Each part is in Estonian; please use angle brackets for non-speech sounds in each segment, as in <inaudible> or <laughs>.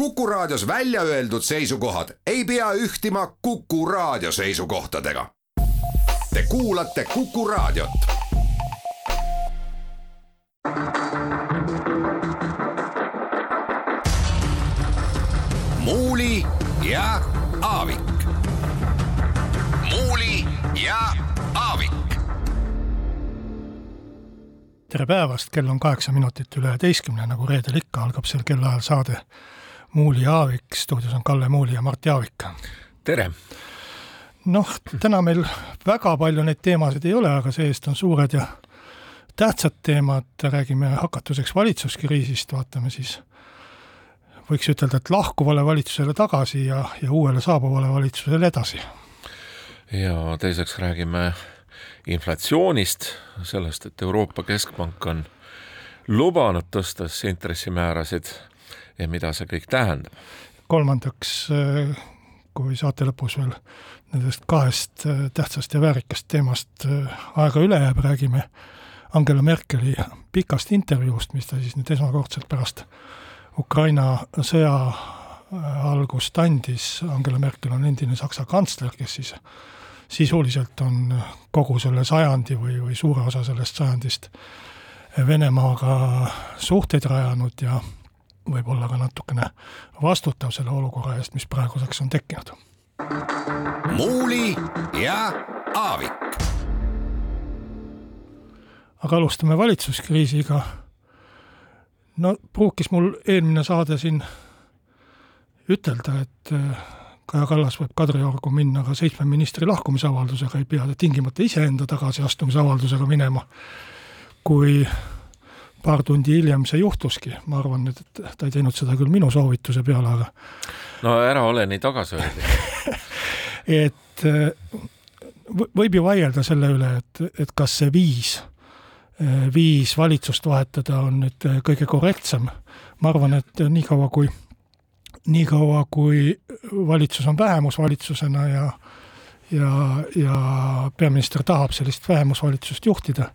Kuku Raadios välja öeldud seisukohad ei pea ühtima Kuku Raadio seisukohtadega. Te kuulate Kuku Raadiot. muuli ja Aavik. muuli ja Aavik. tere päevast, kell on kaheksa minutit üle üheteistkümne, nagu reedel ikka, algab sel kellaajal saade Muuli Aavik, stuudios on Kalle Muuli ja Mart Jaavik. tere! noh, täna meil väga palju neid teemasid ei ole, aga see-eest on suured ja tähtsad teemad, räägime hakatuseks valitsuskriisist, vaatame siis võiks ütelda, et lahkuvale valitsusele tagasi ja, ja uuele saabuvale valitsusele edasi. ja teiseks räägime inflatsioonist, sellest, et Euroopa Keskpank on lubanud tõstes intressimäärasid ja mida see kõik tähendab. kolmandaks, kui saate lõpus veel nendest kahest tähtsast ja väärikast teemast aega üle jääb, räägime Angela Merkeli pikast intervjuust, mis ta siis nüüd esmakordselt pärast Ukraina sõja algust andis, Angela Merkel on endine Saksa kantsler, kes siis sisuliselt on kogu selle sajandi või, või suure osa sellest sajandist Venemaaga suhteid rajanud ja võib-olla ka natukene vastutav selle olukorra eest, mis praeguseks on tekkinud. muuli ja Aavik. aga alustame valitsuskriisiga. no pruukis mul eelmine saade siin ütelda, et Kaja Kallas võib Kadriorgu minna ka seitsme ministri lahkumisavaldusega, ei pea ta tingimata iseenda tagasiastumisavaldusega minema. kui paar tundi hiljem see juhtuski, ma arvan et ta ei teinud seda küll minu soovituse peale, aga no ära ole nii tagasihoidlik <laughs> et võib ju vaielda selle üle, et, et kas see viis, viis valitsust vahetada on nüüd kõige korrektsem. ma arvan, et niikaua, kui, niikaua kui valitsus on vähemusvalitsusena ja ja, ja peaminister tahab sellist vähemusvalitsust juhtida,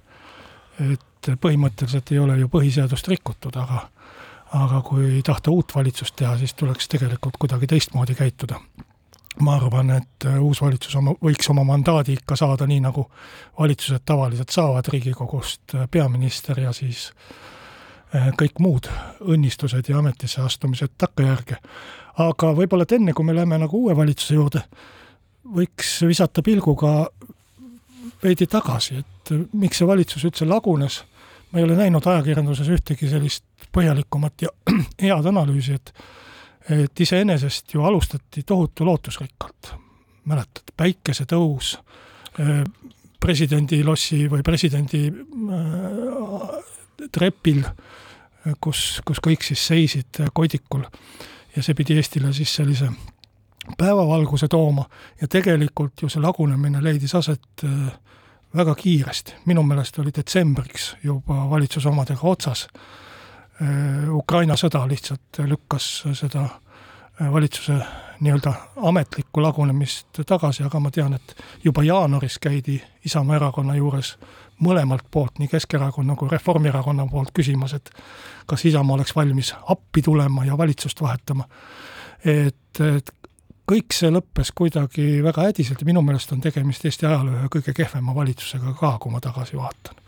et põhimõtteliselt ei ole ju põhiseadust rikutud, aga aga kui tahta uut valitsust teha, siis tuleks tegelikult kuidagi teistmoodi käituda. ma arvan, et uus valitsus oma, võiks oma mandaadi ikka saada nii, nagu valitsused tavaliselt saavad Riigikogust, peaminister ja siis kõik muud õnnistused ja ametisse astumised takkajärge. aga võib-olla, et enne, kui me läheme nagu uue valitsuse juurde, võiks visata pilguga veidi tagasi, et miks see valitsus üldse lagunes ma ei ole näinud ajakirjanduses ühtegi sellist põhjalikumat ja <clears throat> head analüüsi, et et iseenesest ju alustati tohutu lootusrikkalt. mäletad, päikesetõus, presidendi lossi või presidendi äh, trepil, kus, kus kõik siis seisid kodikul ja see pidi Eestile siis sellise päevavalguse tooma ja tegelikult ju see lagunemine leidis aset äh, väga kiiresti, minu meelest oli detsembriks juba valitsuse omadega otsas. Ukraina sõda lihtsalt lükkas seda valitsuse nii-öelda ametlikku lagunemist tagasi, aga ma tean, et juba jaanuaris käidi Isamaa erakonna juures mõlemalt poolt, nii Keskerakonna kui Reformierakonna poolt küsimas, et kas Isamaa oleks valmis appi tulema ja valitsust vahetama. et, et kõik see lõppes kuidagi väga hädiselt ja minu meelest on tegemist Eesti ajaloo ühe kõige kehvema valitsusega ka, kui ma tagasi vaatan.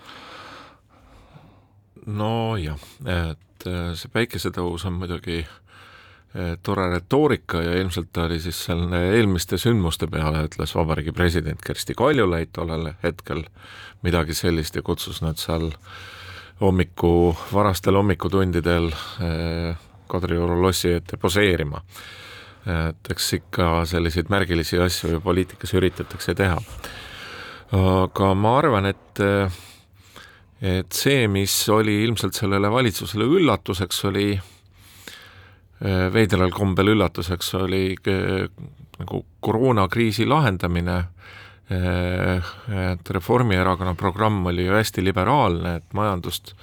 nojah, et äh, see päikesetõus on muidugi äh, tore retoorika ja ilmselt ta oli siis seal eelmiste sündmuste peale, ütles vabariigi president Kersti Kaljulaid tollel hetkel midagi sellist ja kutsus nad seal hommiku, varastel hommikutundidel äh, Kadrioru lossi ette poseerima et eks ikka selliseid märgilisi asju ju poliitikas üritatakse teha. aga ma arvan, et et see, mis oli ilmselt sellele valitsusele üllatuseks, oli veidral kombel üllatuseks, oli nagu koroonakriisi lahendamine, et Reformierakonna programm oli ju hästi liberaalne, et majandust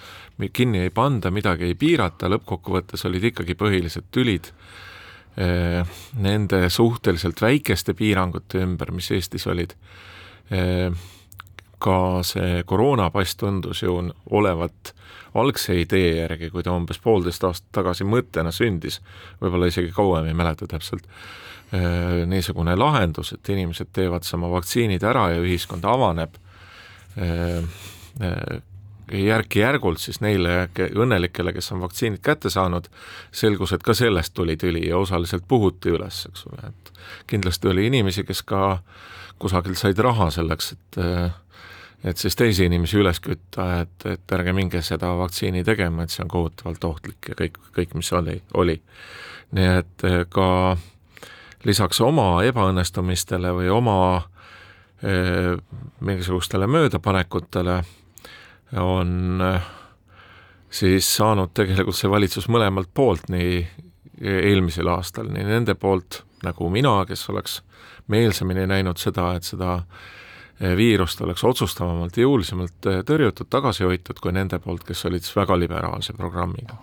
kinni ei panda, midagi ei piirata, lõppkokkuvõttes olid ikkagi põhilised tülid Äh, nende suhteliselt väikeste piirangute ümber, mis Eestis olid, äh, ka see koroonapass tundus ju olevat algse idee järgi, kui ta umbes poolteist aastat tagasi mõttena sündis, võib-olla isegi kauem, ei mäleta täpselt, äh, niisugune lahendus, et inimesed teevad sama vaktsiinid ära ja ühiskond avaneb äh, äh, järk-järgult siis neile õnnelikele, kes on vaktsiinid kätte saanud, selgus, et ka sellest tuli tüli ja osaliselt puhuti üles, eks ole, et kindlasti oli inimesi, kes ka kusagilt said raha selleks, et et siis teisi inimesi üles kütta, et, et ärge minge seda vaktsiini tegema, et see on kohutavalt ohtlik ja kõik, kõik, mis oli, oli. nii et ka lisaks oma ebaõnnestumistele või oma eh, mingisugustele möödapanekutele on eh, siis saanud tegelikult see valitsus mõlemalt poolt, nii eelmisel aastal, nii nende poolt nagu mina, kes oleks meelsamini näinud seda, et seda Eh, viirust oleks otsustavamalt jõulisemalt eh, tõrjutud, tagasi hoitud kui nende poolt, kes olid siis väga liberaalse programmiga.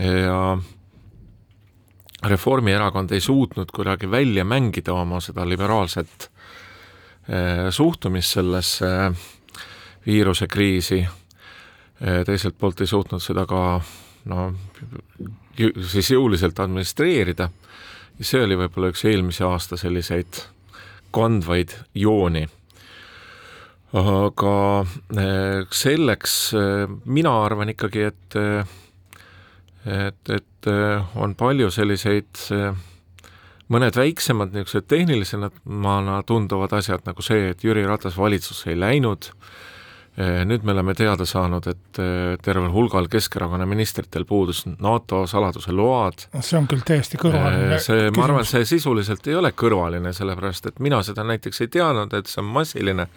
ja Reformierakond ei suutnud kuidagi välja mängida oma seda liberaalset suhtumist sellesse viirusekriisi, teiselt poolt ei suutnud seda ka no siis jõuliselt administreerida. See oli võib-olla üks eelmise aasta selliseid kandvaid jooni. Aga eh, selleks eh, mina arvan ikkagi, et et, et on palju selliseid mõned väiksemad niisugused tehnilisemana tunduvad asjad, nagu see, et Jüri Ratas valitsusse ei läinud. äh,, nüüd me oleme teada saanud, et eh, tervel hulgal Keskerakonna ministritel puudus NATO saladuse load. see on küll täiesti kõrvaline eh, see, ma arvan, see sisuliselt ei ole kõrvaline, sellepärast et mina seda näiteks ei teadnud, et see on massiline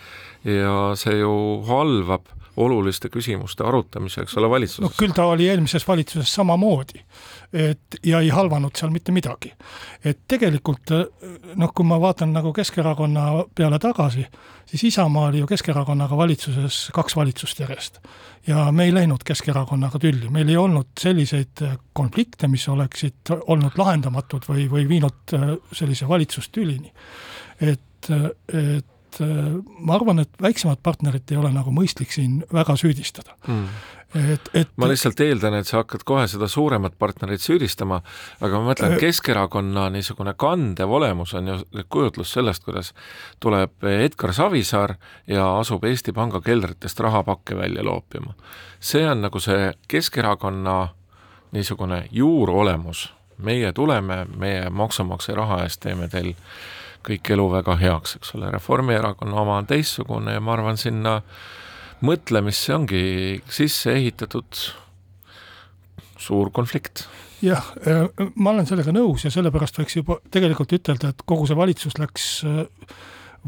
ja see ju halvab oluliste küsimuste arutamise, eks ole, valitsuses. no küll ta oli eelmises valitsuses samamoodi et ja ei halvanud seal mitte midagi. et tegelikult noh, kui ma vaatan nagu Keskerakonna peale tagasi, siis Isamaa oli ju Keskerakonnaga valitsuses kaks valitsust järjest. ja me ei läinud Keskerakonnaga tülli, meil ei olnud selliseid konflikte, mis oleksid olnud lahendamatud või, või viinud sellise valitsustülini. et, et ma arvan, et väiksemat partnerit ei ole nagu mõistlik siin väga süüdistada. Mm et, et ma lihtsalt eeldan, et sa hakkad kohe seda suuremat partnerit süüdistama, aga ma mõtlen, Keskerakonna niisugune kandev olemus on ju kujutlus sellest, kuidas tuleb Edgar Savisaar ja asub Eesti Panga keldritest rahapakke välja loopima. see on nagu see Keskerakonna niisugune juurolemus, meie tuleme, meie maksumaksja raha eest teeme teil kõik elu väga heaks, eks ole, Reformierakonna oma on teistsugune ja ma arvan, sinna mõtlemisse ongi sisse ehitatud suur konflikt. jah, äh, ma olen sellega nõus ja sellepärast võiks juba tegelikult ütelda, et kogu see valitsus läks äh,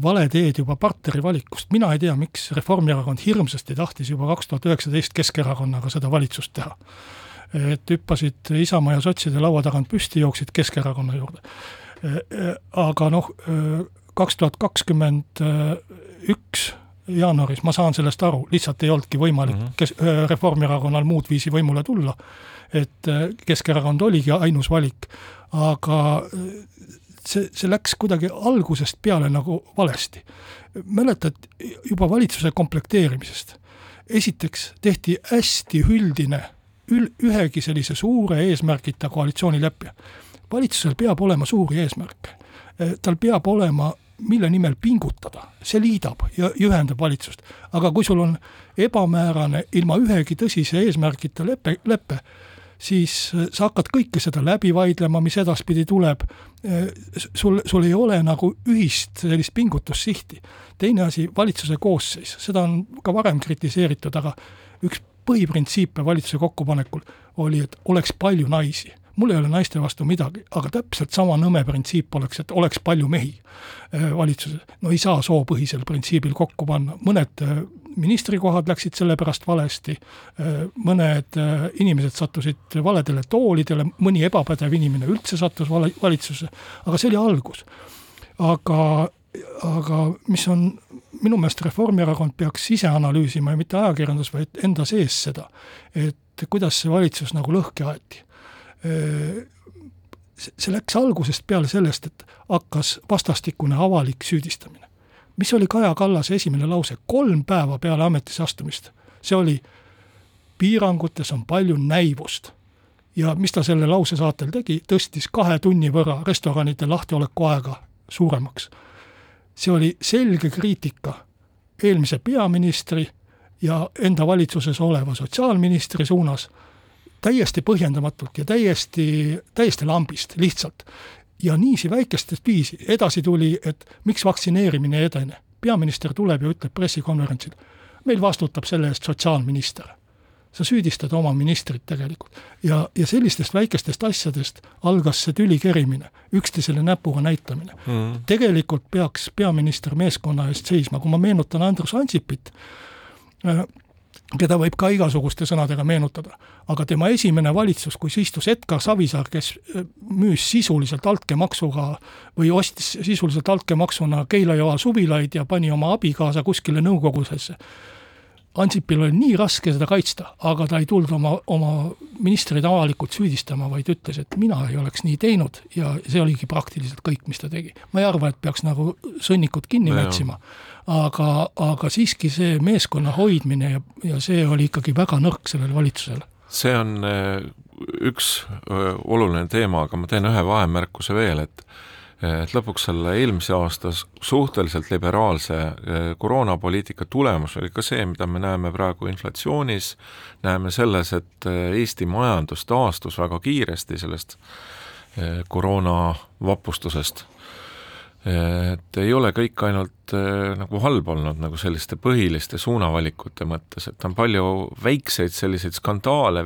vale teed juba partneri valikust, mina ei tea, miks Reformierakond hirmsasti tahtis juba kaks tuhat üheksateist Keskerakonnaga seda valitsust teha. et hüppasid Isamaa ja sotside laua tagant püsti, jooksid Keskerakonna juurde. Äh, aga noh, kaks tuhat kakskümmend üks jaanuaris, ma saan sellest aru, lihtsalt ei olnudki võimalik mm -hmm. kes-, Reformierakonnal muud viisi võimule tulla. et Keskerakond oligi ainus valik, aga see, see läks kuidagi algusest peale nagu valesti. mäletad, juba valitsuse komplekteerimisest, esiteks tehti hästi üldine, ül-, ühegi sellise suure eesmärgita koalitsioonilepe. Valitsusel peab olema suuri eesmärke, tal peab olema mille nimel pingutada, see liidab ja, ühendab valitsust. aga kui sul on ebamäärane, ilma ühegi tõsise eesmärgita lepe, lepe, siis äh, sa hakkad kõike seda läbi vaidlema, mis edaspidi tuleb, äh, sul, sul ei ole nagu ühist sellist pingutussihti. teine asi, valitsuse koosseis, seda on ka varem kritiseeritud, aga üks põhiprintsiipe valitsuse kokkupanekul oli, et oleks palju naisi mul ei ole naiste vastu midagi, aga täpselt sama nõme printsiip oleks, et oleks palju mehi äh, valitsuses. no ei saa soopõhisel printsiibil kokku panna, mõned äh, ministrikohad läksid selle pärast valesti, äh, mõned inimesed sattusid valedele toolidele, mõni ebapädev inimene üldse sattus vale, valitsusse, aga see oli algus. aga, aga mis on, minu meelest Reformierakond peaks ise analüüsima ja mitte ajakirjandus, vaid enda sees seda, et kuidas see valitsus nagu lõhki aeti see läks algusest peale sellest, et hakkas vastastikune avalik süüdistamine. mis oli Kaja Kallase esimene lause kolm päeva peale ametisse astumist? see oli, piirangutes on palju näivust. ja mis ta selle lause saatel tegi, tõstis kahe tunni võrra restoranide lahtioleku aega suuremaks. see oli selge kriitika eelmise peaministri ja enda valitsuses oleva sotsiaalministri suunas täiesti põhjendamatult ja täiesti, täiesti lambist lihtsalt. ja niiviisi väikestest viisi, edasi tuli, et miks vaktsineerimine ei edene. peaminister tuleb ja ütleb pressikonverentsil, meil vastutab selle eest sotsiaalminister. sa süüdistad oma ministrit tegelikult. ja, ja sellistest väikestest asjadest algas see tüli kerimine, üksteisele näpuga näitamine mm.. tegelikult peaks peaminister meeskonna eest seisma, kui ma meenutan Andrus Ansipit, äh, keda võib ka igasuguste sõnadega meenutada. aga tema esimene valitsus, kus istus Edgar Savisaar, kes äh, müüs sisuliselt altkäemaksuga või ostis sisuliselt altkäemaksuna Keila-Joa suvilaid ja pani oma abikaasa kuskile nõukogusesse Ansipil oli nii raske seda kaitsta, aga ta ei tulnud oma, oma ministreid avalikult süüdistama, vaid ütles, et mina ei oleks nii teinud ja see oligi praktiliselt kõik, mis ta tegi. ma ei arva, et peaks nagu sõnnikut kinni no, mätsima, aga, aga siiski see meeskonna hoidmine ja, ja see oli ikkagi väga nõrk sellel valitsusel. see on äh, üks äh, oluline teema, aga ma teen ühe vahemärkuse veel, et et lõpuks selle eelmise aasta suhteliselt liberaalse eh, koroonapoliitika tulemus oli ka see, mida me näeme praegu inflatsioonis, näeme selles, et eh, Eesti majandus taastus väga kiiresti sellest eh, koroona vapustusest. et ei ole kõik ainult nagu halb olnud nagu selliste põhiliste suunavalikute mõttes, et on palju väikseid selliseid skandaale,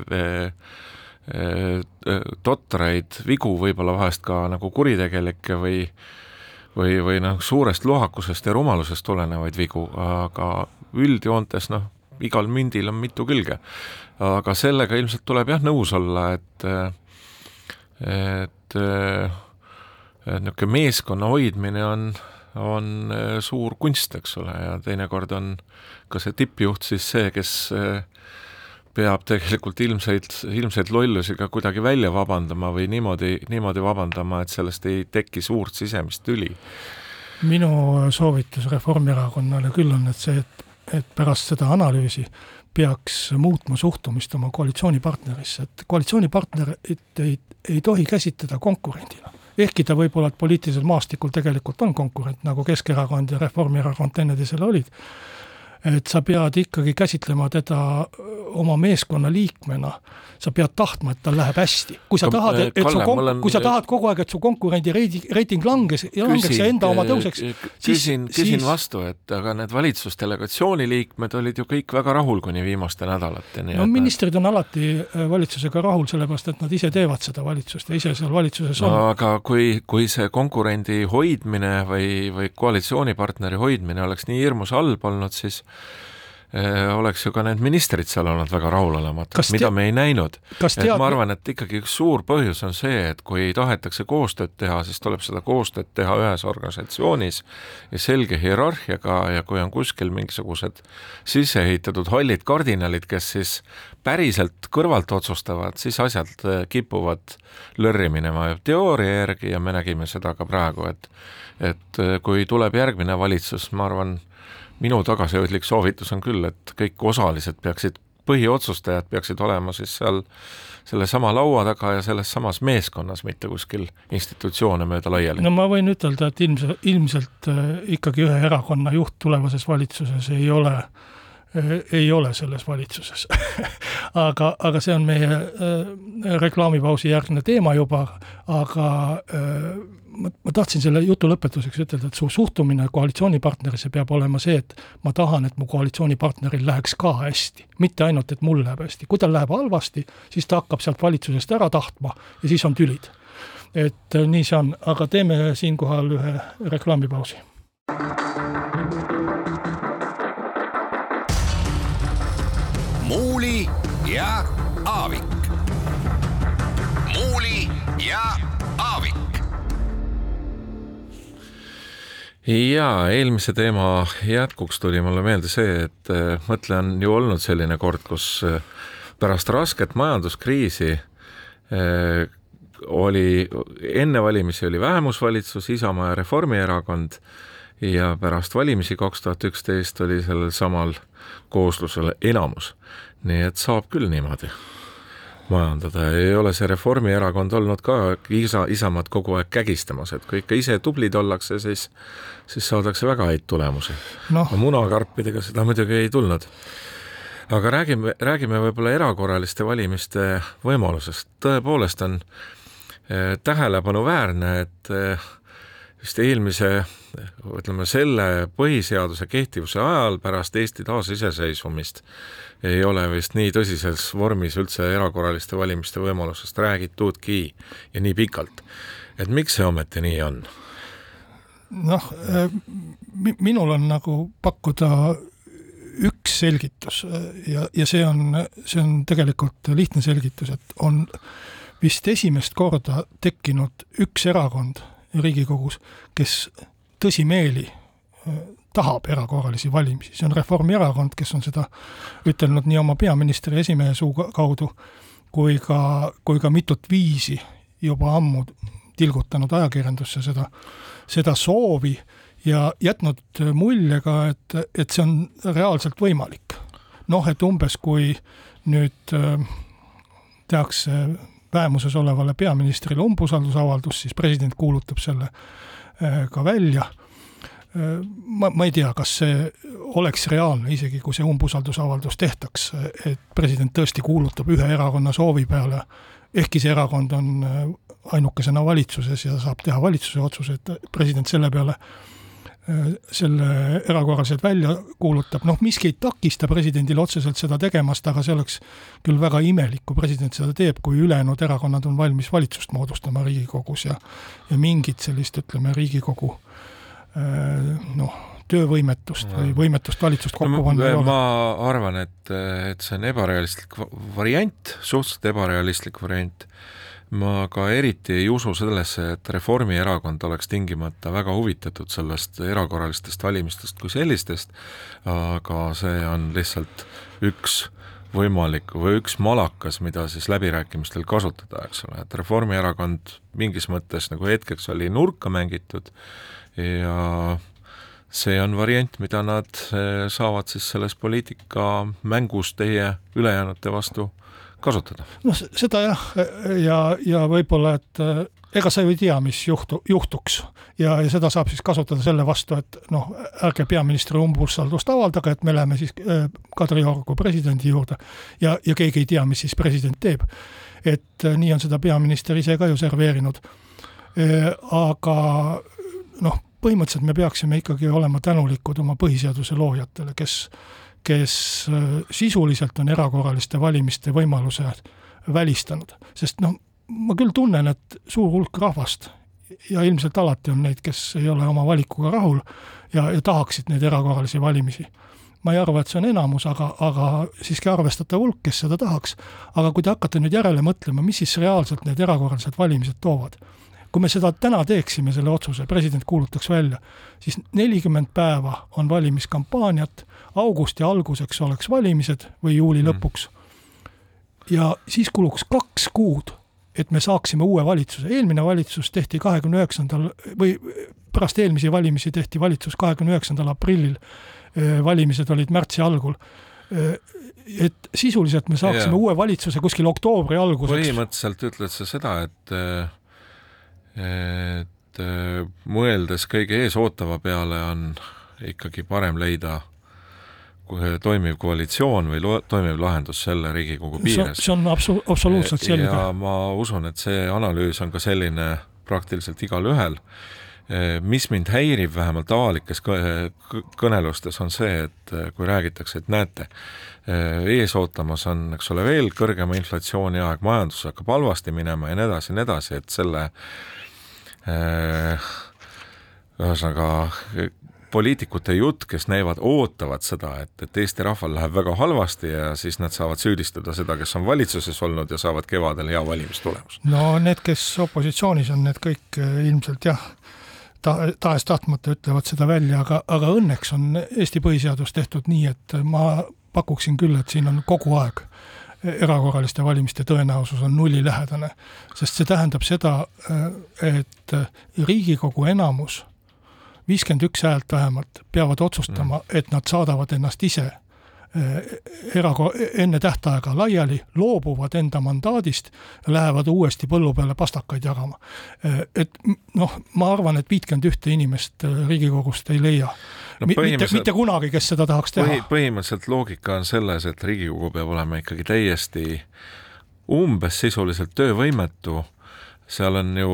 totraid vigu, võib-olla vahest ka nagu kuritegelikke või või, või noh, suurest lohakusest ja rumalusest tulenevaid vigu, aga üldjoontes noh, igal mündil on mitu külge. aga sellega ilmselt tuleb jah nõus olla, et et niisugune meeskonna hoidmine on, on suur kunst, eks ole, ja teinekord on ka see tippjuht siis see, kes äh, peab tegelikult ilmseid, ilmseid lollusi ka kuidagi välja vabandama või niimoodi, niimoodi vabandama, et sellest ei teki suurt sisemist tüli. minu soovitus Reformierakonnale küll on, et see, et, et pärast seda analüüsi peaks muutma suhtumist oma koalitsioonipartnerisse, et koalitsioonipartnerit ei, ei tohi käsitleda konkurendina. ehkki ta võib-olla poliitilisel maastikul tegelikult on konkurent, nagu Keskerakond ja Reformierakond teineteisele olid et sa pead ikkagi käsitlema teda oma meeskonna liikmena, sa pead tahtma, et tal läheb hästi. kui sa tahad, et Kalle, su olen... kui sa tahad kogu aeg, et su konkurendi reiting, reiting langes ja langeks ja enda oma tõuseks, siis küsin, küsin siis... vastu, et aga need valitsusdelegatsiooni liikmed olid ju kõik väga rahul kuni viimaste nädalateni. no ministrid on alati valitsusega rahul, sellepärast et nad ise teevad seda valitsust ja ise seal valitsuses on. no aga kui, kui see konkurendi hoidmine või, või koalitsioonipartneri hoidmine oleks nii hirmus halb olnud, siis Äh, oleks ju ka need ministrid seal olnud väga rahulolematud, mida me ei näinud. et ma arvan, et ikkagi üks suur põhjus on see, et kui tahetakse koostööd teha, siis tuleb seda koostööd teha ühes organisatsioonis ja selge hierarhiaga ja kui on kuskil mingisugused sisse ehitatud hallid kardinalid, kes siis päriselt kõrvalt otsustavad, siis asjad äh, kipuvad lörri minema teooria järgi ja me nägime seda ka praegu, et et äh, kui tuleb järgmine valitsus, ma arvan, minu tagasihoidlik soovitus on küll, et kõik osalised peaksid, põhiotsustajad peaksid olema siis seal sellesama laua taga ja selles samas meeskonnas, mitte kuskil institutsioone mööda laiali. no ma võin ütelda, et ilmselt, ilmselt äh, ikkagi ühe erakonna juht tulevases valitsuses ei ole äh, ei ole selles valitsuses <laughs> aga, aga see on meie äh, reklaamipausi järgne teema juba, aga ma, ma tahtsin selle jutu lõpetuseks ütelda, et su suhtumine koalitsioonipartnerisse peab olema see, et ma tahan, et mu koalitsioonipartneril läheks ka hästi. mitte ainult, et mul läheb hästi, kui tal läheb halvasti, siis ta hakkab sealt valitsusest ära tahtma ja siis on tülid. et äh, nii see on, aga teeme siinkohal ühe reklaamipausi. Jaa, eelmise teema jätkuks tuli mulle meelde see, et äh, mõtle, on ju olnud selline kord, kus äh, pärast rasket majanduskriisi äh, oli, enne valimisi oli vähemusvalitsus, Isamaa ja Reformierakond, ja pärast valimisi kaks tuhat üksteist oli sellel samal kooslusel enamus. nii et saab küll niimoodi majandada, ei ole see Reformierakond olnud ka isa, Isamaad kogu aeg kägistamas, et kui ikka ise tublid ollakse, siis, siis saadakse väga häid tulemusi. No.. munakarpidega seda muidugi ei tulnud. aga räägime, räägime võib-olla erakorraliste valimiste võimalusest, tõepoolest on eh, tähelepanuväärne, et eh, vist eelmise ütleme selle põhiseaduse kehtivuse ajal pärast Eesti taasiseseisvumist ei ole vist nii tõsises vormis üldse erakorraliste valimiste võimalusest räägitudki ja nii pikalt. et miks see ometi nii on? noh, äh, minul on nagu pakkuda üks selgitus äh, ja, ja see on, see on tegelikult lihtne selgitus, et on vist esimest korda tekkinud üks erakond Riigikogus, kes tõsimeeli äh, tahab erakorralisi valimisi, see on Reformierakond, kes on seda ütelnud nii oma peaministri esimehe suu kaudu kui ka, kui ka mitut viisi juba ammu tilgutanud ajakirjandusse seda, seda soovi ja jätnud mulje ka, et, et see on reaalselt võimalik. noh, et umbes kui nüüd äh, tehakse vähemuses olevale peaministrile umbusaldusavaldus, siis president kuulutab selle äh, ka välja. Ma, ma ei tea, kas see oleks reaalne, isegi kui see umbusaldusavaldus tehtaks, et president tõesti kuulutab ühe erakonna soovi peale, ehkki see erakond on äh, ainukesena valitsuses ja saab teha valitsuse otsuse, et president selle peale äh, selle erakorraliselt välja kuulutab, noh, miski ei takista presidendil otseselt seda tegemast, aga see oleks küll väga imelik, kui president seda teeb, kui ülejäänud erakonnad on valmis valitsust moodustama Riigikogus ja ja mingit sellist, ütleme, Riigikogu äh, Äh, noh, töövõimetust või võimetust valitsust kokku panna no, ma arvan, et, et see on ebarealistlik variant, suhteliselt ebarealistlik variant. Ma ka eriti ei usu sellesse, et Reformierakond oleks tingimata väga huvitatud sellest erakorralistest valimistest kui sellistest, aga see on lihtsalt üks võimalik või üks malakas, mida siis läbirääkimistel kasutada, eks ole, et Reformierakond mingis mõttes nagu hetkeks oli nurka mängitud ja see on variant, mida nad eh, saavad siis selles poliitikamängus teie ülejäänute vastu kasutada. noh, seda jah, ja, ja võib-olla, et eh, ega sa ju ei tea, mis juhtu, juhtuks ja, ja seda saab siis kasutada selle vastu, et noh, ärge peaministri umbusaldust avaldage, et me läheme siis eh, Kadri Orgu presidendi juurde ja, ja keegi ei tea, mis siis president teeb. et nii on seda peaminister ise ka ju serveerinud. aga noh, põhimõtteliselt me peaksime ikkagi olema tänulikud oma põhiseaduse loojatele, kes, kes äh, sisuliselt on erakorraliste valimiste võimaluse välistanud, sest noh, ma küll tunnen, et suur hulk rahvast ja ilmselt alati on neid, kes ei ole oma valikuga rahul ja, ja tahaksid neid erakorralisi valimisi. ma ei arva, et see on enamus, aga, aga siiski arvestatav hulk, kes seda tahaks. aga kui te hakkate nüüd järele mõtlema, mis siis reaalselt need erakorralised valimised toovad kui me seda täna teeksime, selle otsuse, president kuulutaks välja, siis nelikümmend päeva on valimiskampaaniat, augusti alguseks oleks valimised või juuli mm. lõpuks. ja siis kuluks kaks kuud, et me saaksime uue valitsuse, eelmine valitsus tehti kahekümne üheksandal või pärast eelmisi valimisi tehti valitsus kahekümne üheksandal aprillil, valimised olid märtsi algul et sisuliselt me saaksime yeah. uue valitsuse kuskil oktoobri alguseks. põhimõtteliselt ütled sa seda, et et äh, mõeldes kõige eesootava peale, on ikkagi parem leida toimiv koalitsioon või lo-, toimiv lahendus selle Riigikogu piires. see on absu-, absoluutselt selge. ja ma usun, et see analüüs on ka selline praktiliselt igalühel, mis mind häirib vähemalt avalikes kõnelustes, on see, et kui räägitakse, et näete, ees ootamas on, eks ole, veel kõrgema inflatsiooni aeg, majandus hakkab halvasti minema ja nii edasi ja nii edasi, et selle ühesõnaga poliitikute jutt, kes näivad, ootavad seda, et, et Eesti rahval läheb väga halvasti ja siis nad saavad süüdistada seda, kes on valitsuses olnud ja saavad kevadel hea valimistulemus. no need, kes opositsioonis on, need kõik äh, ilmselt jah, ta-, tahes-tahtmata ütlevad seda välja, aga, aga õnneks on Eesti põhiseadus tehtud nii, et ma pakuksin küll, et siin on kogu aeg erakorraliste valimiste tõenäosus on nullilähedane, sest see tähendab seda, et Riigikogu enamus viiskümmend üks häält vähemalt, peavad otsustama mm., et nad saadavad ennast ise eh, erako-, enne tähtaega laiali, loobuvad enda mandaadist lähevad uuesti põllu peale pastakaid jagama. Eh, et noh, ma arvan, et viitkümmend ühte inimest eh, Riigikogust ei leia no, mitte, mitte kunagi, kes seda tahaks teha põhi,. põhimõtteliselt loogika on selles, et Riigikogu peab olema ikkagi täiesti umbes sisuliselt töövõimetu seal on ju,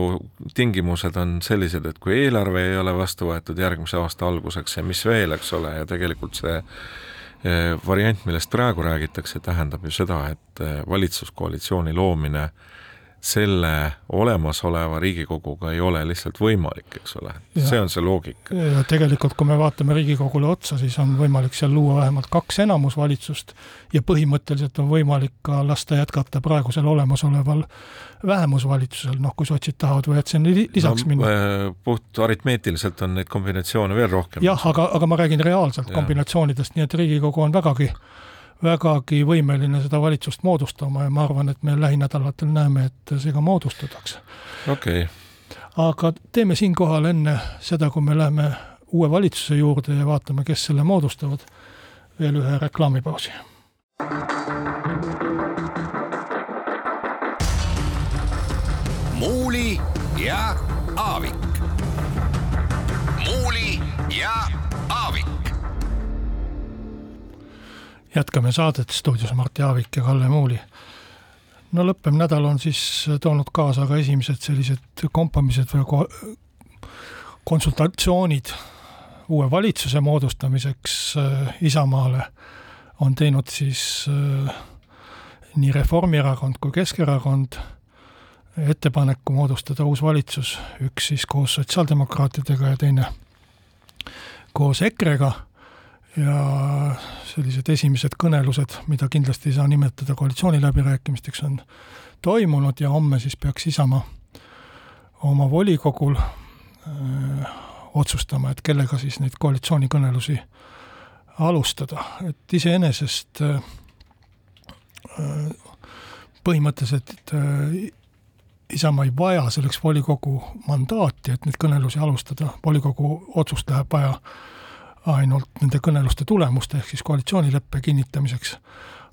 tingimused on sellised, et kui eelarve ei ole vastu võetud järgmise aasta alguseks ja mis veel, eks ole, ja tegelikult see eh, variant, millest praegu räägitakse, tähendab ju seda, et eh, valitsuskoalitsiooni loomine äh, selle olemasoleva Riigikoguga ei ole lihtsalt võimalik, eks ole, see on see loogika. ja tegelikult, kui me vaatame Riigikogule otsa, siis on võimalik seal luua vähemalt kaks enamusvalitsust ja põhimõtteliselt on võimalik ka lasta jätkata praegusel olemasoleval vähemusvalitsusel, noh, kui sotsid tahavad või et see on lisaks no, minna. Äh, puht aritmeetiliselt on neid kombinatsioone veel rohkem. jah, aga, aga ma räägin reaalselt ja. kombinatsioonidest, nii et Riigikogu on vägagi vägagi võimeline seda valitsust moodustama ja ma arvan, et me lähinädalatel näeme, et see ka moodustatakse. okei okay.. aga teeme siinkohal enne seda, kui me läheme uue valitsuse juurde ja vaatame, kes selle moodustavad, veel ühe reklaamipausi. muuli jätkame saadet stuudios Mart Jaavik ja Kalle Muuli. no lõppev nädal on siis toonud kaasa ka esimesed sellised kompamised või konsultatsioonid uue valitsuse moodustamiseks Isamaale on teinud siis nii Reformierakond kui Keskerakond ettepaneku moodustada uus valitsus, üks siis koos sotsiaaldemokraatidega ja teine koos EKRE-ga ja sellised esimesed kõnelused, mida kindlasti ei saa nimetada koalitsiooniläbirääkimisteks, on toimunud ja homme siis peaks Isamaa oma volikogul öö, otsustama, et kellega siis neid koalitsioonikõnelusi alustada, et iseenesest põhimõtteliselt Isamaa ei vaja selleks volikogu mandaati, et neid kõnelusi alustada, volikogu otsust läheb vaja ainult nende kõneluste tulemuste ehk siis koalitsioonileppe kinnitamiseks.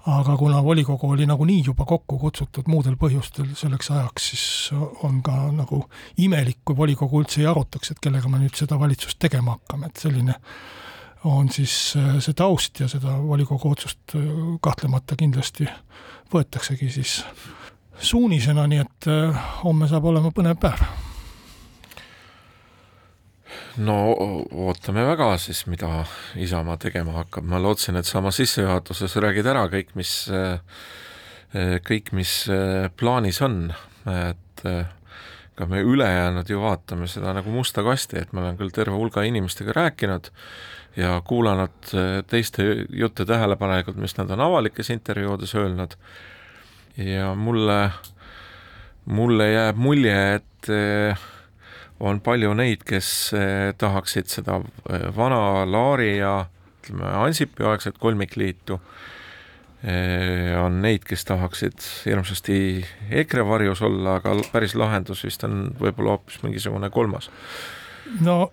aga kuna volikogu oli nagunii juba kokku kutsutud muudel põhjustel selleks ajaks, siis on ka nagu imelik, kui volikogu üldse ei arutaks, et kellega me nüüd seda valitsust tegema hakkame, et selline on siis äh, see taust ja seda volikogu otsust äh, kahtlemata kindlasti võetaksegi siis suunisena, nii et äh, homme saab olema põnev päev no ootame väga siis, mida Isamaa tegema hakkab, ma lootsin, et sa oma sissejuhatuses räägid ära kõik, mis, kõik, mis plaanis on, et ka me ülejäänud ju vaatame seda nagu musta kasti, et ma olen küll terve hulga inimestega rääkinud ja kuulanud teiste jutte tähelepanelikult, mis nad on avalikes intervjuudes öelnud. Ja mulle, mulle jääb mulje, et on palju neid, kes eh, tahaksid seda eh, vana Laari ja ütleme, Ansipi aegset kolmikliitu, eh, on neid, kes tahaksid hirmsasti EKRE varjus olla, aga päris lahendus vist on võib-olla hoopis mingisugune kolmas. no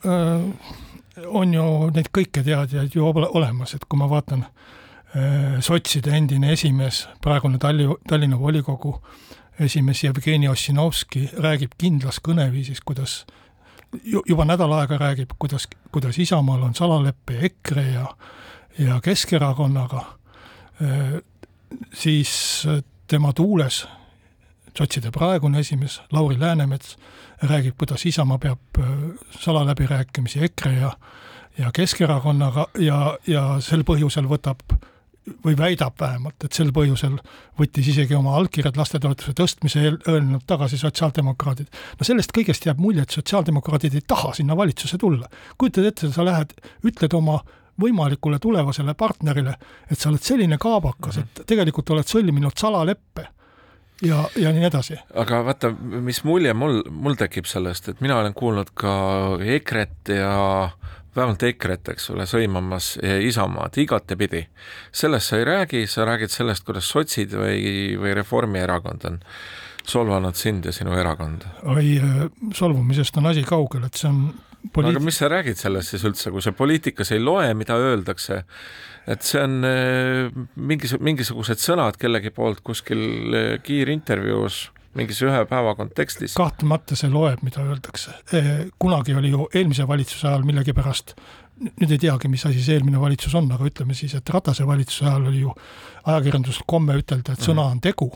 on ju neid kõiketeadjaid ju olemas, et kui ma vaatan sotside endine esimees, praegune Talli-, Tallinna volikogu esimees Jevgeni Ossinovski räägib kindlas kõneviisis, kuidas juba nädal aega räägib, kuidas, kuidas Isamaal on salaleppe EKRE ja, ja Keskerakonnaga, siis tema tuules sotside praegune esimees Lauri Läänemets räägib, kuidas Isamaa peab salaläbirääkimisi EKRE ja ja Keskerakonnaga ja, ja sel põhjusel võtab või väidab vähemalt, et sel põhjusel võttis isegi oma allkirjad lastetoetuse tõstmise öelnud tagasi sotsiaaldemokraadid. no sellest kõigest jääb mulje, et sotsiaaldemokraadid ei taha sinna valitsusse tulla. kujutad ette, sa lähed, ütled oma võimalikule tulevasele partnerile, et sa oled selline kaabakas, et tegelikult oled sõlminud salaleppe ja, ja nii edasi. aga vaata, mis mulje mul, mul tekib sellest, et mina olen kuulnud ka EKRE-t ja vähemalt EKRE-t, eks ole, sõimamas Isamaad igatepidi. sellest sa ei räägi, sa räägid sellest, kuidas sotsid või, või Reformierakond on solvanud sind ja sinu erakonda? oi, solvumisest on asi kaugel, et see on Poliit... aga mis sa räägid sellest siis üldse, kui sa poliitikas ei loe, mida öeldakse, et see on äh, mingis, mingisugused sõnad kellegi poolt kuskil äh, kiirintervjuus mingis ühe päeva kontekstis. kahtlemata see loeb, mida öeldakse. kunagi oli ju eelmise valitsuse ajal millegipärast, nüüd ei teagi, mis asi see eelmine valitsus on, aga ütleme siis, et Ratase valitsuse ajal oli ju ajakirjandusel komme ütelda, et sõna on tegu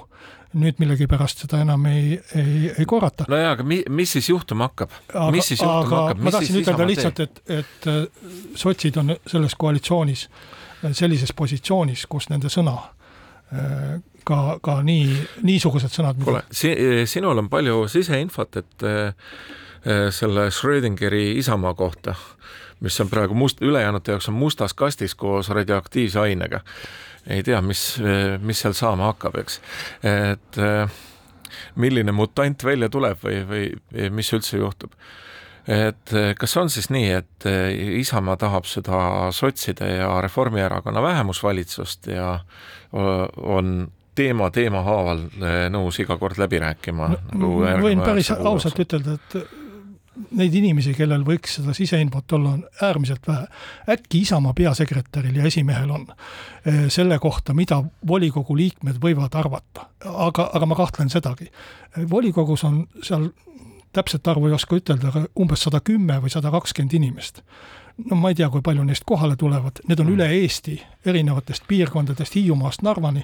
nüüd millegipärast seda enam ei, ei, ei korrata. no jaa, aga mi-, mis siis juhtuma hakkab? mis siis juhtuma hakkab? ma tahtsin ütelda lihtsalt, et, et äh, sotsid on selles koalitsioonis äh, sellises positsioonis, kus nende sõna äh, ka, ka nii, niisugused sõnad kuule, si-, sinul on palju siseinfot, et selle Schrödingeri Isamaa kohta, mis on praegu must, ülejäänute jaoks on mustas kastis koos radioaktiivse ainega ei tea, mis, mis seal saama hakkab, eks. et milline mutant välja tuleb või, või mis üldse juhtub. Et kas on siis nii, et Isamaa tahab seda sotside ja Reformierakonna vähemusvalitsust ja on teema teema haaval nõus iga kord läbi rääkima no,? Nagu võin päris ausalt ütelda, et neid inimesi, kellel võiks seda siseinfot olla, on äärmiselt vähe. äkki Isamaa peasekretäril ja esimehel on eh, selle kohta, mida volikogu liikmed võivad arvata, aga, aga ma kahtlen sedagi. volikogus on seal, täpset arvu ei oska ütelda, aga umbes sada kümme või sada kakskümmend inimest no ma ei tea, kui palju neist kohale tulevad, need on mm. üle Eesti, erinevatest piirkondadest, Hiiumaast Narvani,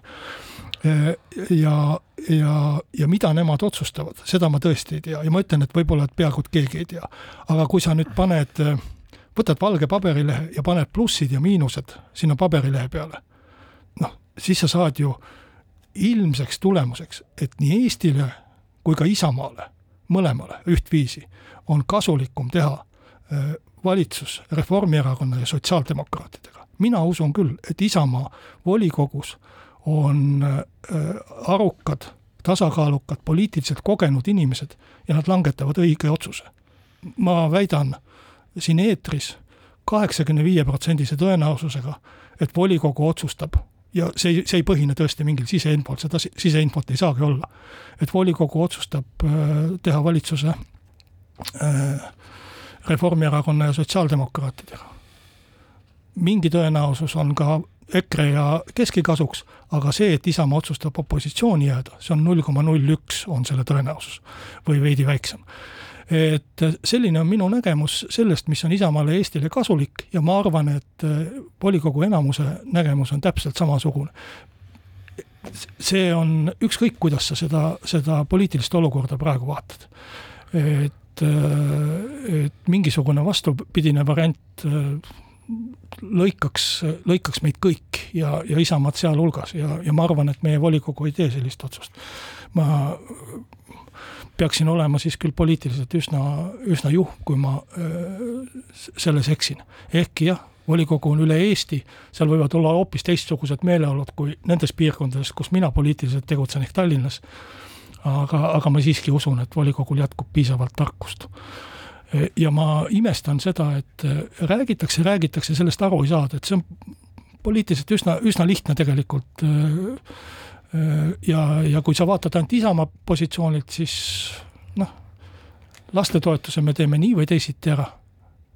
ja, ja, ja mida nemad otsustavad, seda ma tõesti ei tea ja ma ütlen, et võib-olla, et peaaegu et keegi ei tea. aga kui sa nüüd paned, võtad valge paberilehe ja paned plussid ja miinused sinna paberilehe peale, noh, siis sa saad ju ilmseks tulemuseks, et nii Eestile kui ka Isamaale, mõlemale ühtviisi, on kasulikum teha valitsus Reformierakonna ja sotsiaaldemokraatidega. mina usun küll, et Isamaa volikogus on arukad, tasakaalukad, poliitiliselt kogenud inimesed ja nad langetavad õige otsuse. ma väidan siin eetris kaheksakümne viie protsendise tõenäosusega, et volikogu otsustab ja see see ei põhine tõesti mingil siseinfol, seda siseinfot ei saagi olla. et volikogu otsustab äh, teha valitsuse äh, Reformierakonna ja sotsiaaldemokraatidega. mingi tõenäosus on ka EKRE ja Keski kasuks, aga see, et Isamaa otsustab opositsiooni jääda, see on null koma null üks, on selle tõenäosus või veidi väiksem. Et selline on minu nägemus sellest, mis on Isamaale ja Eestile kasulik ja ma arvan, et volikogu enamuse nägemus on täpselt samasugune. see on ükskõik, kuidas sa seda, seda poliitilist olukorda praegu vaatad. et, et mingisugune vastupidine variant lõikaks, lõikaks meid kõik ja, ja Isamaad sealhulgas ja, ja ma arvan, et meie volikogu ei tee sellist otsust. ma peaksin olema siis küll poliitiliselt üsna, üsna juhm, kui ma selles eksin. ehkki jah, volikogu on üle Eesti, seal võivad olla hoopis teistsugused meeleolud kui nendes piirkondades, kus mina poliitiliselt tegutsen, ehk Tallinnas. aga, aga ma siiski usun, et volikogul jätkub piisavalt tarkust ja ma imestan seda, et räägitakse, räägitakse, sellest aru ei saada, et see on poliitiliselt üsna, üsna lihtne tegelikult. Äh, ja, ja kui sa vaatad ainult Isamaa positsioonilt, siis noh, lastetoetuse me teeme nii või teisiti ära.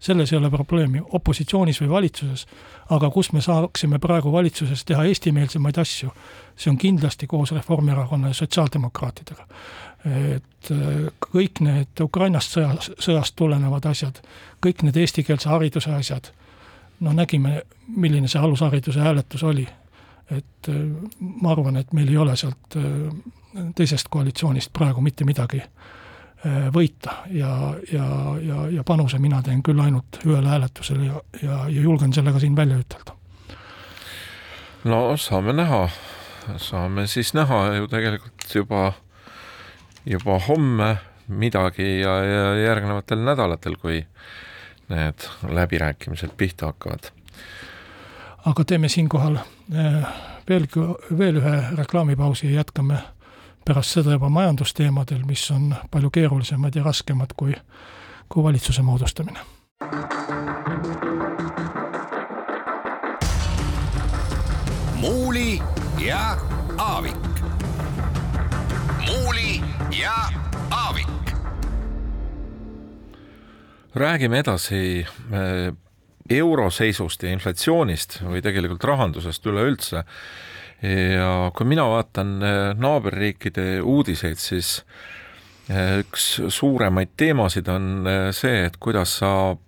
selles ei ole probleemi, opositsioonis või valitsuses, aga kus me saaksime praegu valitsuses teha eestimeelsemaid asju, see on kindlasti koos Reformierakonna ja sotsiaaldemokraatidega et äh, kõik need Ukrainast sõjas, sõjast tulenevad asjad, kõik need eestikeelse hariduse asjad, no nägime, milline see alushariduse hääletus oli. Et äh, ma arvan, et meil ei ole sealt äh, teisest koalitsioonist praegu mitte midagi võita ja, ja, ja, ja panuse mina teen küll ainult ühele hääletusele ja, ja, ja julgen selle ka siin välja ütelda. no saame näha, saame siis näha ju tegelikult juba juba homme midagi ja, ja järgnevatel nädalatel, kui need läbirääkimised pihta hakkavad. Aga teeme siinkohal eh, veelgi, veel ühe reklaamipausi ja jätkame pärast seda juba majandusteemadel, mis on palju keerulisemad ja raskemad kui, kui valitsuse moodustamine. muuli ja Aavik ja Aavik. räägime edasi euro seisust ja inflatsioonist või tegelikult rahandusest üleüldse. ja kui mina vaatan naaberriikide uudiseid, siis üks suuremaid teemasid on see, et kuidas saab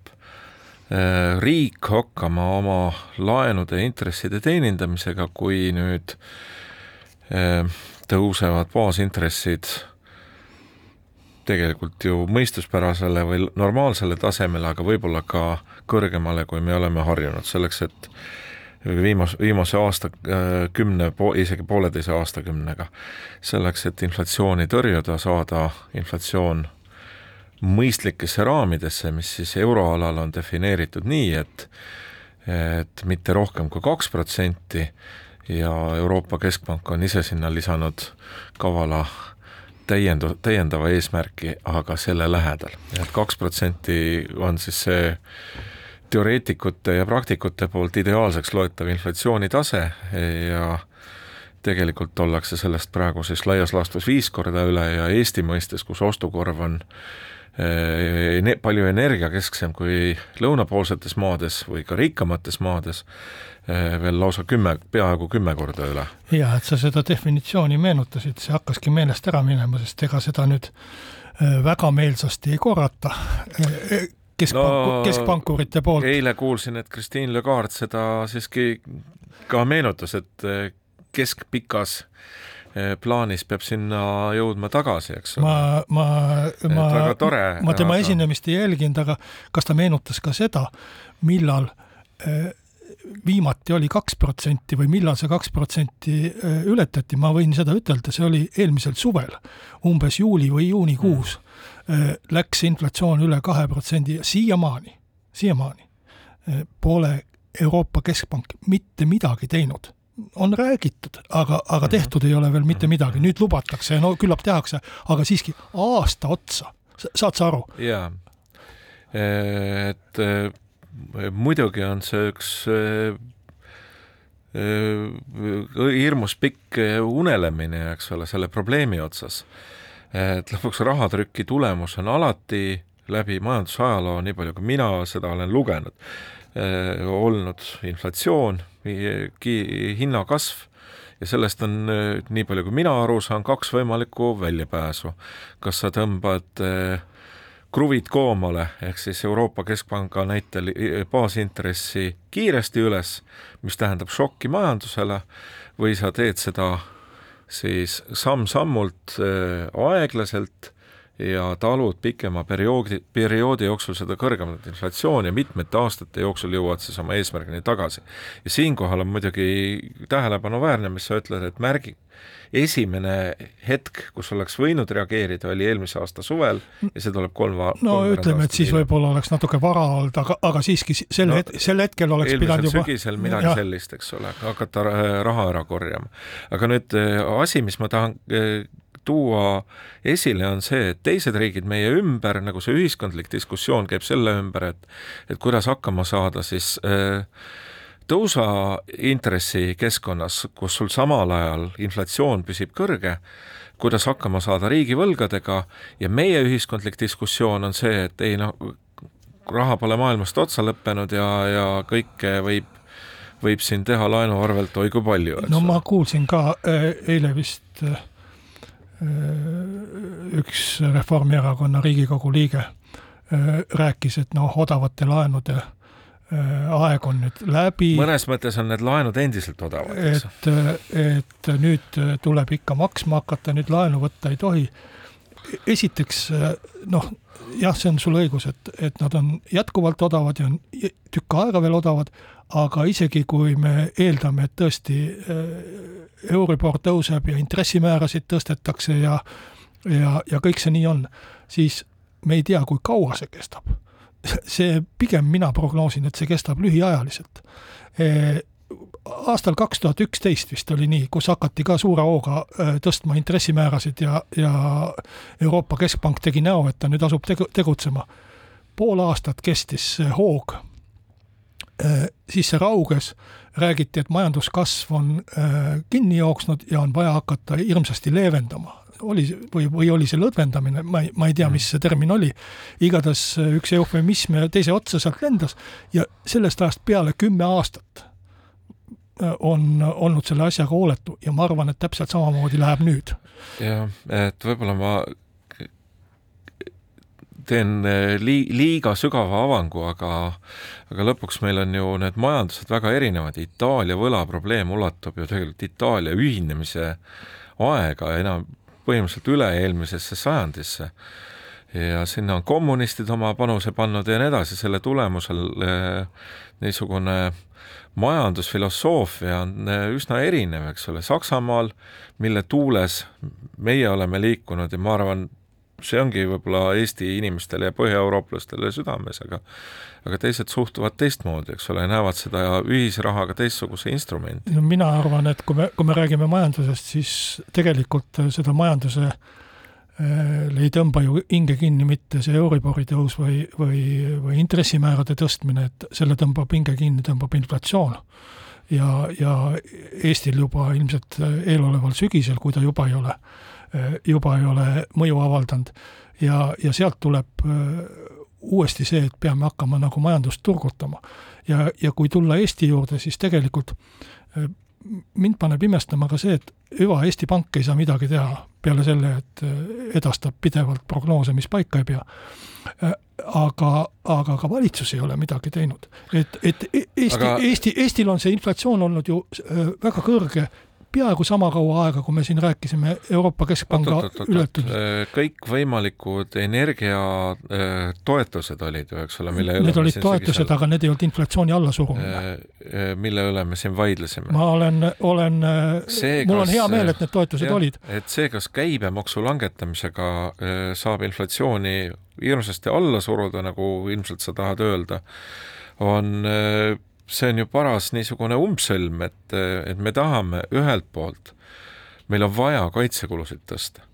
riik hakkama oma laenude intresside teenindamisega, kui nüüd tõusevad baasintressid tegelikult ju mõistuspärasele või normaalsele tasemele, aga võib-olla ka kõrgemale, kui me oleme harjunud, selleks et viimase, viimase aastakümne, isegi pooleteise aastakümnega, selleks, et inflatsiooni tõrjuda, saada inflatsioon mõistlikesse raamidesse, mis siis euroalal on defineeritud nii, et et mitte rohkem kui kaks protsenti ja Euroopa Keskpank on ise sinna lisanud kavala täiendu-, täiendava eesmärki, aga selle lähedal. et, kaks protsenti on siis see teoreetikute ja praktikute poolt ideaalseks loetav inflatsioonitase ja tegelikult ollakse sellest praegu siis laias laastus viis korda üle ja Eesti mõistes, kus ostukorv on Äh, palju energiakesksem kui lõunapoolsetes maades või ka rikkamates maades, veel lausa kümme, peaaegu kümme korda üle. jaa, et sa seda definitsiooni meenutasid, see hakkaski meelest ära minema, sest ega seda nüüd äh, väga meelsasti ei korrata keskpanku no,, keskpankurite poolt. eile kuulsin, et Christine Lagarde seda siiski ka meenutas, et keskpikas Eh, plaanis peab sinna jõudma tagasi, eks ole. ma, ma, ma, ma tema aga... esinemist ei jälginud, aga kas ta meenutas ka seda, millal eh, viimati oli kaks protsenti või millal see kaks protsenti eh, ületati, ma võin seda ütelda, see oli eelmisel suvel, umbes juuli või juunikuus mm. läks inflatsioon üle kahe protsendi ja siiamaani, siiamaani pole Euroopa Keskpank mitte midagi teinud on räägitud, aga, aga mhm. tehtud ei ole veel mitte midagi, nüüd lubatakse, no küllap tehakse, aga siiski aasta otsa, saad sa aru? jaa, et muidugi on see üks eh, eh, hirmus pikk unelemine, eks ole, selle probleemi otsas. et lõpuks rahatrüki tulemus on alati läbi majandusajaloo, nii palju kui mina seda olen lugenud, olnud inflatsioon hinnakasv ja sellest on, nii palju kui mina aru saan, kaks võimalikku väljapääsu. kas sa tõmbad äh, kruvid koomale, ehk siis Euroopa Keskpanga näitel äh, baasintressi kiiresti üles, mis tähendab šokki majandusele, või sa teed seda siis samm-sammult aeglaselt ja talud pikema perioodi, perioodi jooksul seda kõrgemat inflatsiooni ja mitmete aastate jooksul jõuavad siis oma eesmärgini tagasi. ja siinkohal on muidugi tähelepanuväärne, mis sa ütled, et märgi, esimene hetk, kus oleks võinud reageerida, oli eelmise aasta suvel ja see tuleb kolm no ütleme, et siis võib-olla oleks natuke vara olnud, aga, aga siiski sel no, het-, sel hetkel oleks pidanud juba sügisel midagi ja. sellist, eks ole, hakata raha ära korjama. aga nüüd äh, asi, mis ma tahan äh, tuua esile, on see, et teised riigid meie ümber, nagu see ühiskondlik diskussioon käib selle ümber, et et kuidas hakkama saada siis äh, tõusa intressikeskkonnas, kus sul samal ajal inflatsioon püsib kõrge, kuidas hakkama saada riigivõlgadega ja meie ühiskondlik diskussioon on see, et ei noh, raha pole maailmast otsa lõppenud ja, ja kõike võib, võib siin teha laenu arvelt oi kui palju. no ma kuulsin ka äh, eile vist äh, üks Reformierakonna Riigikogu liige rääkis, et noh, odavate laenude aeg on nüüd läbi. mõnes mõttes on need laenud endiselt odavad, eks. et, et nüüd tuleb ikka maksma hakata, nüüd laenu võtta ei tohi. esiteks noh, jah, see on sul õigus, et, et nad on jätkuvalt odavad ja on tükk aega veel odavad, aga isegi kui me eeldame, et tõesti äh, Euribor tõuseb ja intressimäärasid tõstetakse ja ja, ja kõik see nii on, siis me ei tea, kui kaua see kestab. See pigem mina prognoosin, et see kestab lühiajaliselt aastal kaks tuhat üksteist vist oli nii, kus hakati ka suure hooga äh, tõstma intressimäärasid ja, ja Euroopa Keskpank tegi näo, et ta nüüd asub tegu, tegutsema. pool aastat kestis see hoog Äh, siis see rauges, räägiti, et majanduskasv on äh, kinni jooksnud ja on vaja hakata hirmsasti leevendama. Oli või, või oli see lõdvendamine, ma ei, ma ei tea, mis see termin oli. igatahes üks eufemism teise otsa sealt lendas ja sellest ajast peale kümme aastat on olnud selle asjaga hooletu ja ma arvan, et täpselt samamoodi läheb nüüd. jah, et võib-olla ma teen eh, li-, liiga sügava avangu, aga aga lõpuks meil on ju need majandused väga erinevad, Itaalia võlaprobleem ulatub ju tegelikult Itaalia ühinemise aega enam põhimõtteliselt üle-eelmisesse sajandisse. ja sinna on kommunistid oma panuse pannud ja nii edasi, selle tulemusel eh, niisugune majandusfilosoofia on eh, üsna erinev, eks ole, Saksamaal, mille tuules meie oleme liikunud ja ma arvan, see ongi võib-olla Eesti inimestele ja põhjaeurooplastele südames, aga aga teised suhtuvad teistmoodi, eks ole, näevad seda ühisrahaga teistsuguse instrumendi. no mina arvan, et kui me, kui me räägime majandusest, siis tegelikult seda majanduse äh, ei tõmba ju hinge kinni mitte see Euribori tõus või, või, või intressimäärade tõstmine, et selle tõmbab hinge kinni, tõmbab inflatsioon. Ja, ja Eestil juba ilmselt eeloleval sügisel, kui ta juba ei ole Eh, juba ei ole mõju avaldanud ja, ja sealt tuleb eh, uuesti see, et peame hakkama nagu majandust turgutama. ja, ja kui tulla Eesti juurde, siis tegelikult eh, mind paneb imestama ka see, et hüva Eesti Pank ei saa midagi teha peale selle, et edastab pidevalt prognoose, mis paika ei pea. aga, aga ka valitsus ei ole midagi teinud. et, et e-, Eesti aga..., Eesti, Eestil on see inflatsioon olnud ju väga kõrge peaaegu sama kaua aega, kui me siin rääkisime Euroopa Keskpanga ületusest. Äh, kõikvõimalikud energiatoetused äh, olid ju, eks ole, mille Need olid toetused seal..., aga need ei olnud inflatsiooni allasurumine. Äh, mille üle me siin vaidlesime. ma olen, olen, mul on hea meel, et need toetused jah, olid. et see, kas käibemaksu langetamisega saab inflatsiooni hirmsasti alla suruda, nagu ilmselt sa tahad öelda, on see on ju paras niisugune umbsõlm, et, et me tahame ühelt poolt, meil on vaja kaitsekulusid tõsta.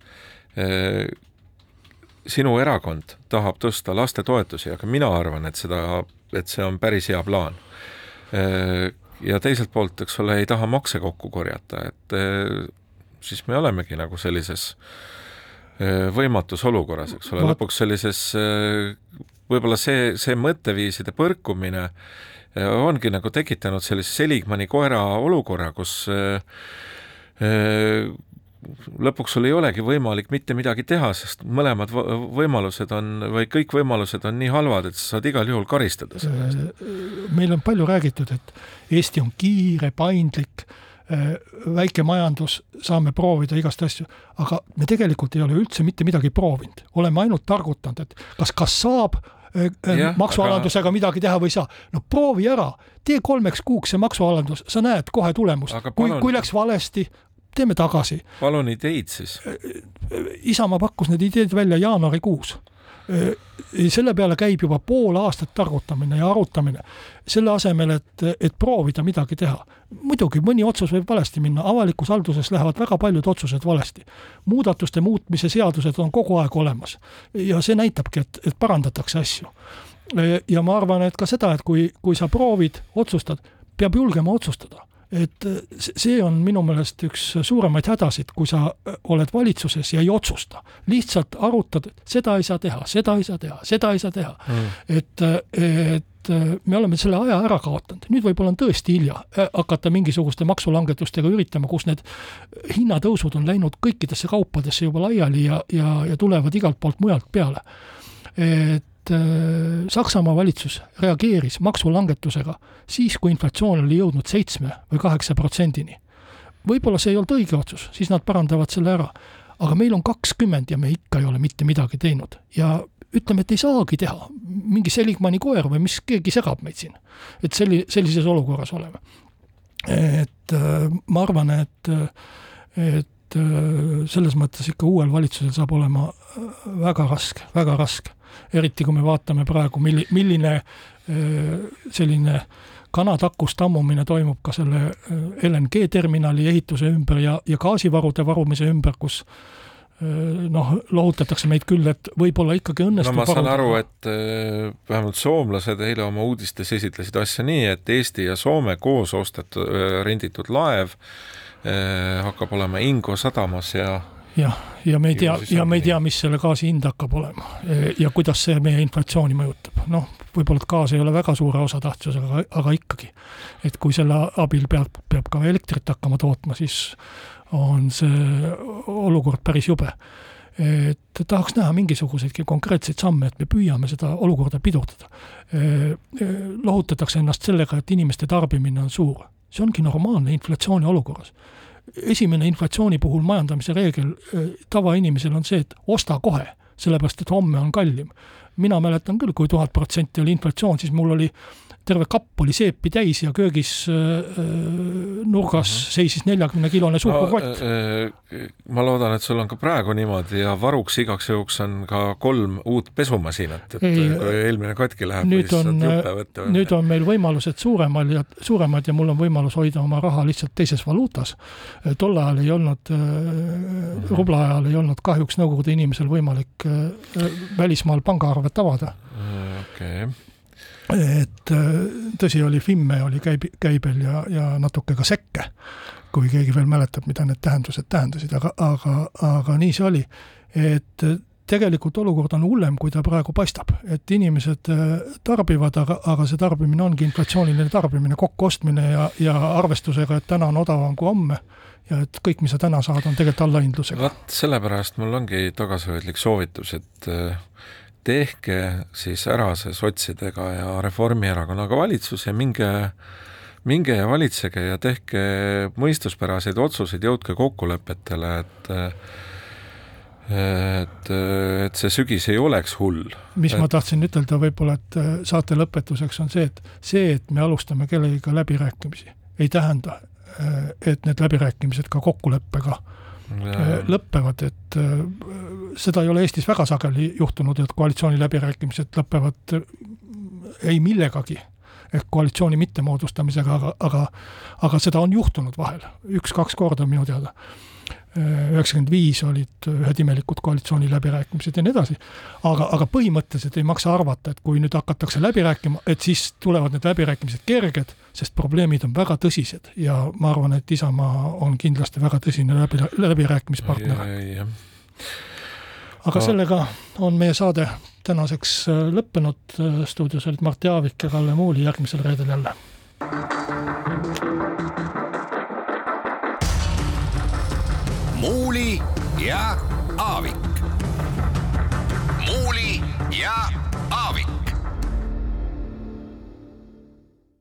sinu erakond tahab tõsta lastetoetusi, aga mina arvan, et seda, et see on päris hea plaan. ja teiselt poolt, eks ole, ei taha makse kokku korjata, et siis me olemegi nagu sellises võimatus olukorras, eks ole, lõpuks sellises võib-olla see, see mõtteviiside põrkumine ongi nagu tekitanud sellise Seligmani koera olukorra, kus äh, äh, lõpuks sul ei olegi võimalik mitte midagi teha, sest mõlemad võimalused on või kõik võimalused on nii halvad, et sa saad igal juhul karistada selle eest. Äh, meil on palju räägitud, et Eesti on kiire, paindlik, väike majandus, saame proovida igast asju, aga me tegelikult ei ole üldse mitte midagi proovinud, oleme ainult targutanud, et kas, kas saab Äh, äh, ja, maksualandusega aga... midagi teha või ei saa. no proovi ära, tee kolmeks kuuks see maksualandus, sa näed kohe tulemust. Kui, kui läks valesti, teeme tagasi. palun ideid siis. Äh, Isamaa pakkus need ideed välja jaanuarikuus selle peale käib juba pool aastat targutamine ja arutamine, selle asemel, et, et proovida midagi teha. muidugi, mõni otsus võib valesti minna, avalikus halduses lähevad väga paljud otsused valesti. muudatuste muutmise seadused on kogu aeg olemas ja see näitabki, et, et parandatakse asju. ja ma arvan, et ka seda, et kui, kui sa proovid, otsustad, peab julgema otsustada et äh, see on minu meelest üks suuremaid hädasid, kui sa äh, oled valitsuses ja ei otsusta. lihtsalt arutad, seda ei saa teha, seda ei saa teha, seda ei saa teha mm.. et, äh, et me oleme selle aja ära kaotanud, nüüd võib-olla on tõesti hilja hakata mingisuguste maksulangetustega üritama, kus need hinnatõusud on läinud kõikidesse kaupadesse juba laiali ja, ja, ja tulevad igalt poolt mujalt peale. et et äh, Saksamaa valitsus reageeris maksulangetusega siis, kui inflatsioon oli jõudnud seitsme või kaheksa protsendini. võib-olla see ei olnud õige otsus, siis nad parandavad selle ära. aga meil on kakskümmend ja me ikka ei ole mitte midagi teinud ja ütleme, et ei saagi teha, mingi Seligmani koer või mis, keegi segab meid siin. et selli-, sellises olukorras oleme. et äh, ma arvan, et, et äh, selles mõttes ikka uuel valitsusel saab olema väga raske, väga raske eriti kui me vaatame praegu, milli-, milline selline kanatakust tammumine toimub ka selle LNG terminali ehituse ümber ja, ja gaasivarude varumise ümber, kus noh, lohutatakse meid küll, et võib-olla ikkagi õnnestub no ma saan aru, et vähemalt soomlased eile oma uudistes esitlesid asja nii, et Eesti ja Soome koos ostetud, renditud laev hakkab olema Ingo sadamas ja jah, ja me ei tea ja me ei tea, mis selle gaasi hind hakkab olema E, ja kuidas see meie inflatsiooni mõjutab. noh, võib-olla et gaas ei ole väga suure osatähtsusega, aga, aga ikkagi. et kui selle abil peab, peab ka elektrit hakkama tootma, siis on see olukord päris jube. et tahaks näha mingisuguseidki konkreetseid samme, et me püüame seda olukorda pidurdada. lohutatakse ennast sellega, et inimeste tarbimine on suur. see ongi normaalne inflatsiooni olukorras esimene inflatsiooni puhul majandamise reegel eh, tavainimesel on see, et osta kohe, sellepärast et homme on kallim. Mina mäletan küll, kui tuhat protsenti oli inflatsioon, siis mul oli terve kapp oli seepi täis ja köögis äh, nurgas mm -hmm. seisis neljakümnekilone suhkrukott no,. ma loodan, et sul on ka praegu niimoodi ja varuks igaks juhuks on ka kolm uut pesumasinat, et Ei, kui eelmine katki läheb, nüüd on, nüüd on meil võimalused suuremal ja suuremad ja mul on võimalus hoida oma raha lihtsalt teises valuutas. tol ajal ei olnud äh,, rubla ajal ei olnud kahjuks Nõukogude inimesel võimalik äh, välismaal pangaarvet avada. okei okay et äh, tõsi oli, Fimme oli käib, käibel ja, ja natuke ka Sekke, kui keegi veel mäletab, mida need tähendused tähendasid, aga, aga, aga nii see oli. et äh, tegelikult olukord on hullem, kui ta praegu paistab, et inimesed äh, tarbivad, aga, aga see tarbimine ongi inflatsiooniline tarbimine, kokkuostmine ja, ja arvestusega, et täna on odavam kui homme ja et kõik, mis sa täna saad, on tegelikult allahindlusega. vot sellepärast mul ongi tagasihoidlik soovitus, et tehke siis ära see sotsidega ja Reformierakonnaga valitsus ja minge, minge ja valitsege ja tehke mõistuspäraseid otsuseid, jõudke kokkulepetele, et et, et see sügis ei oleks hull. mis et... ma tahtsin ütelda võib-olla, et saate lõpetuseks on see, et see, et me alustame kellegiga läbirääkimisi, ei tähenda, et need läbirääkimised ka kokkuleppega lõpevad, et seda ei ole Eestis väga sageli juhtunud, et koalitsiooniläbirääkimised lõpevad äh, ei millegagi ehk koalitsiooni mittemoodustamisega, aga, aga aga seda on juhtunud vahel, üks-kaks korda minu teada. Üheksakümmend viis olid ühed imelikud koalitsiooniläbirääkimised ja nii edasi. aga, aga põhimõtteliselt ei maksa arvata, et kui nüüd hakatakse läbi rääkima, et siis tulevad need läbirääkimised kerged, sest probleemid on väga tõsised ja ma arvan, et Isamaa on kindlasti väga tõsine läbi, läbirääkimispartner aga sellega on meie saade tänaseks äh, lõppenud. Äh, stuudios olid Mart Jaavik ja Kalle Muuli, järgmisel reedel jälle. Muuli ja Aavik. muuli ja Aavik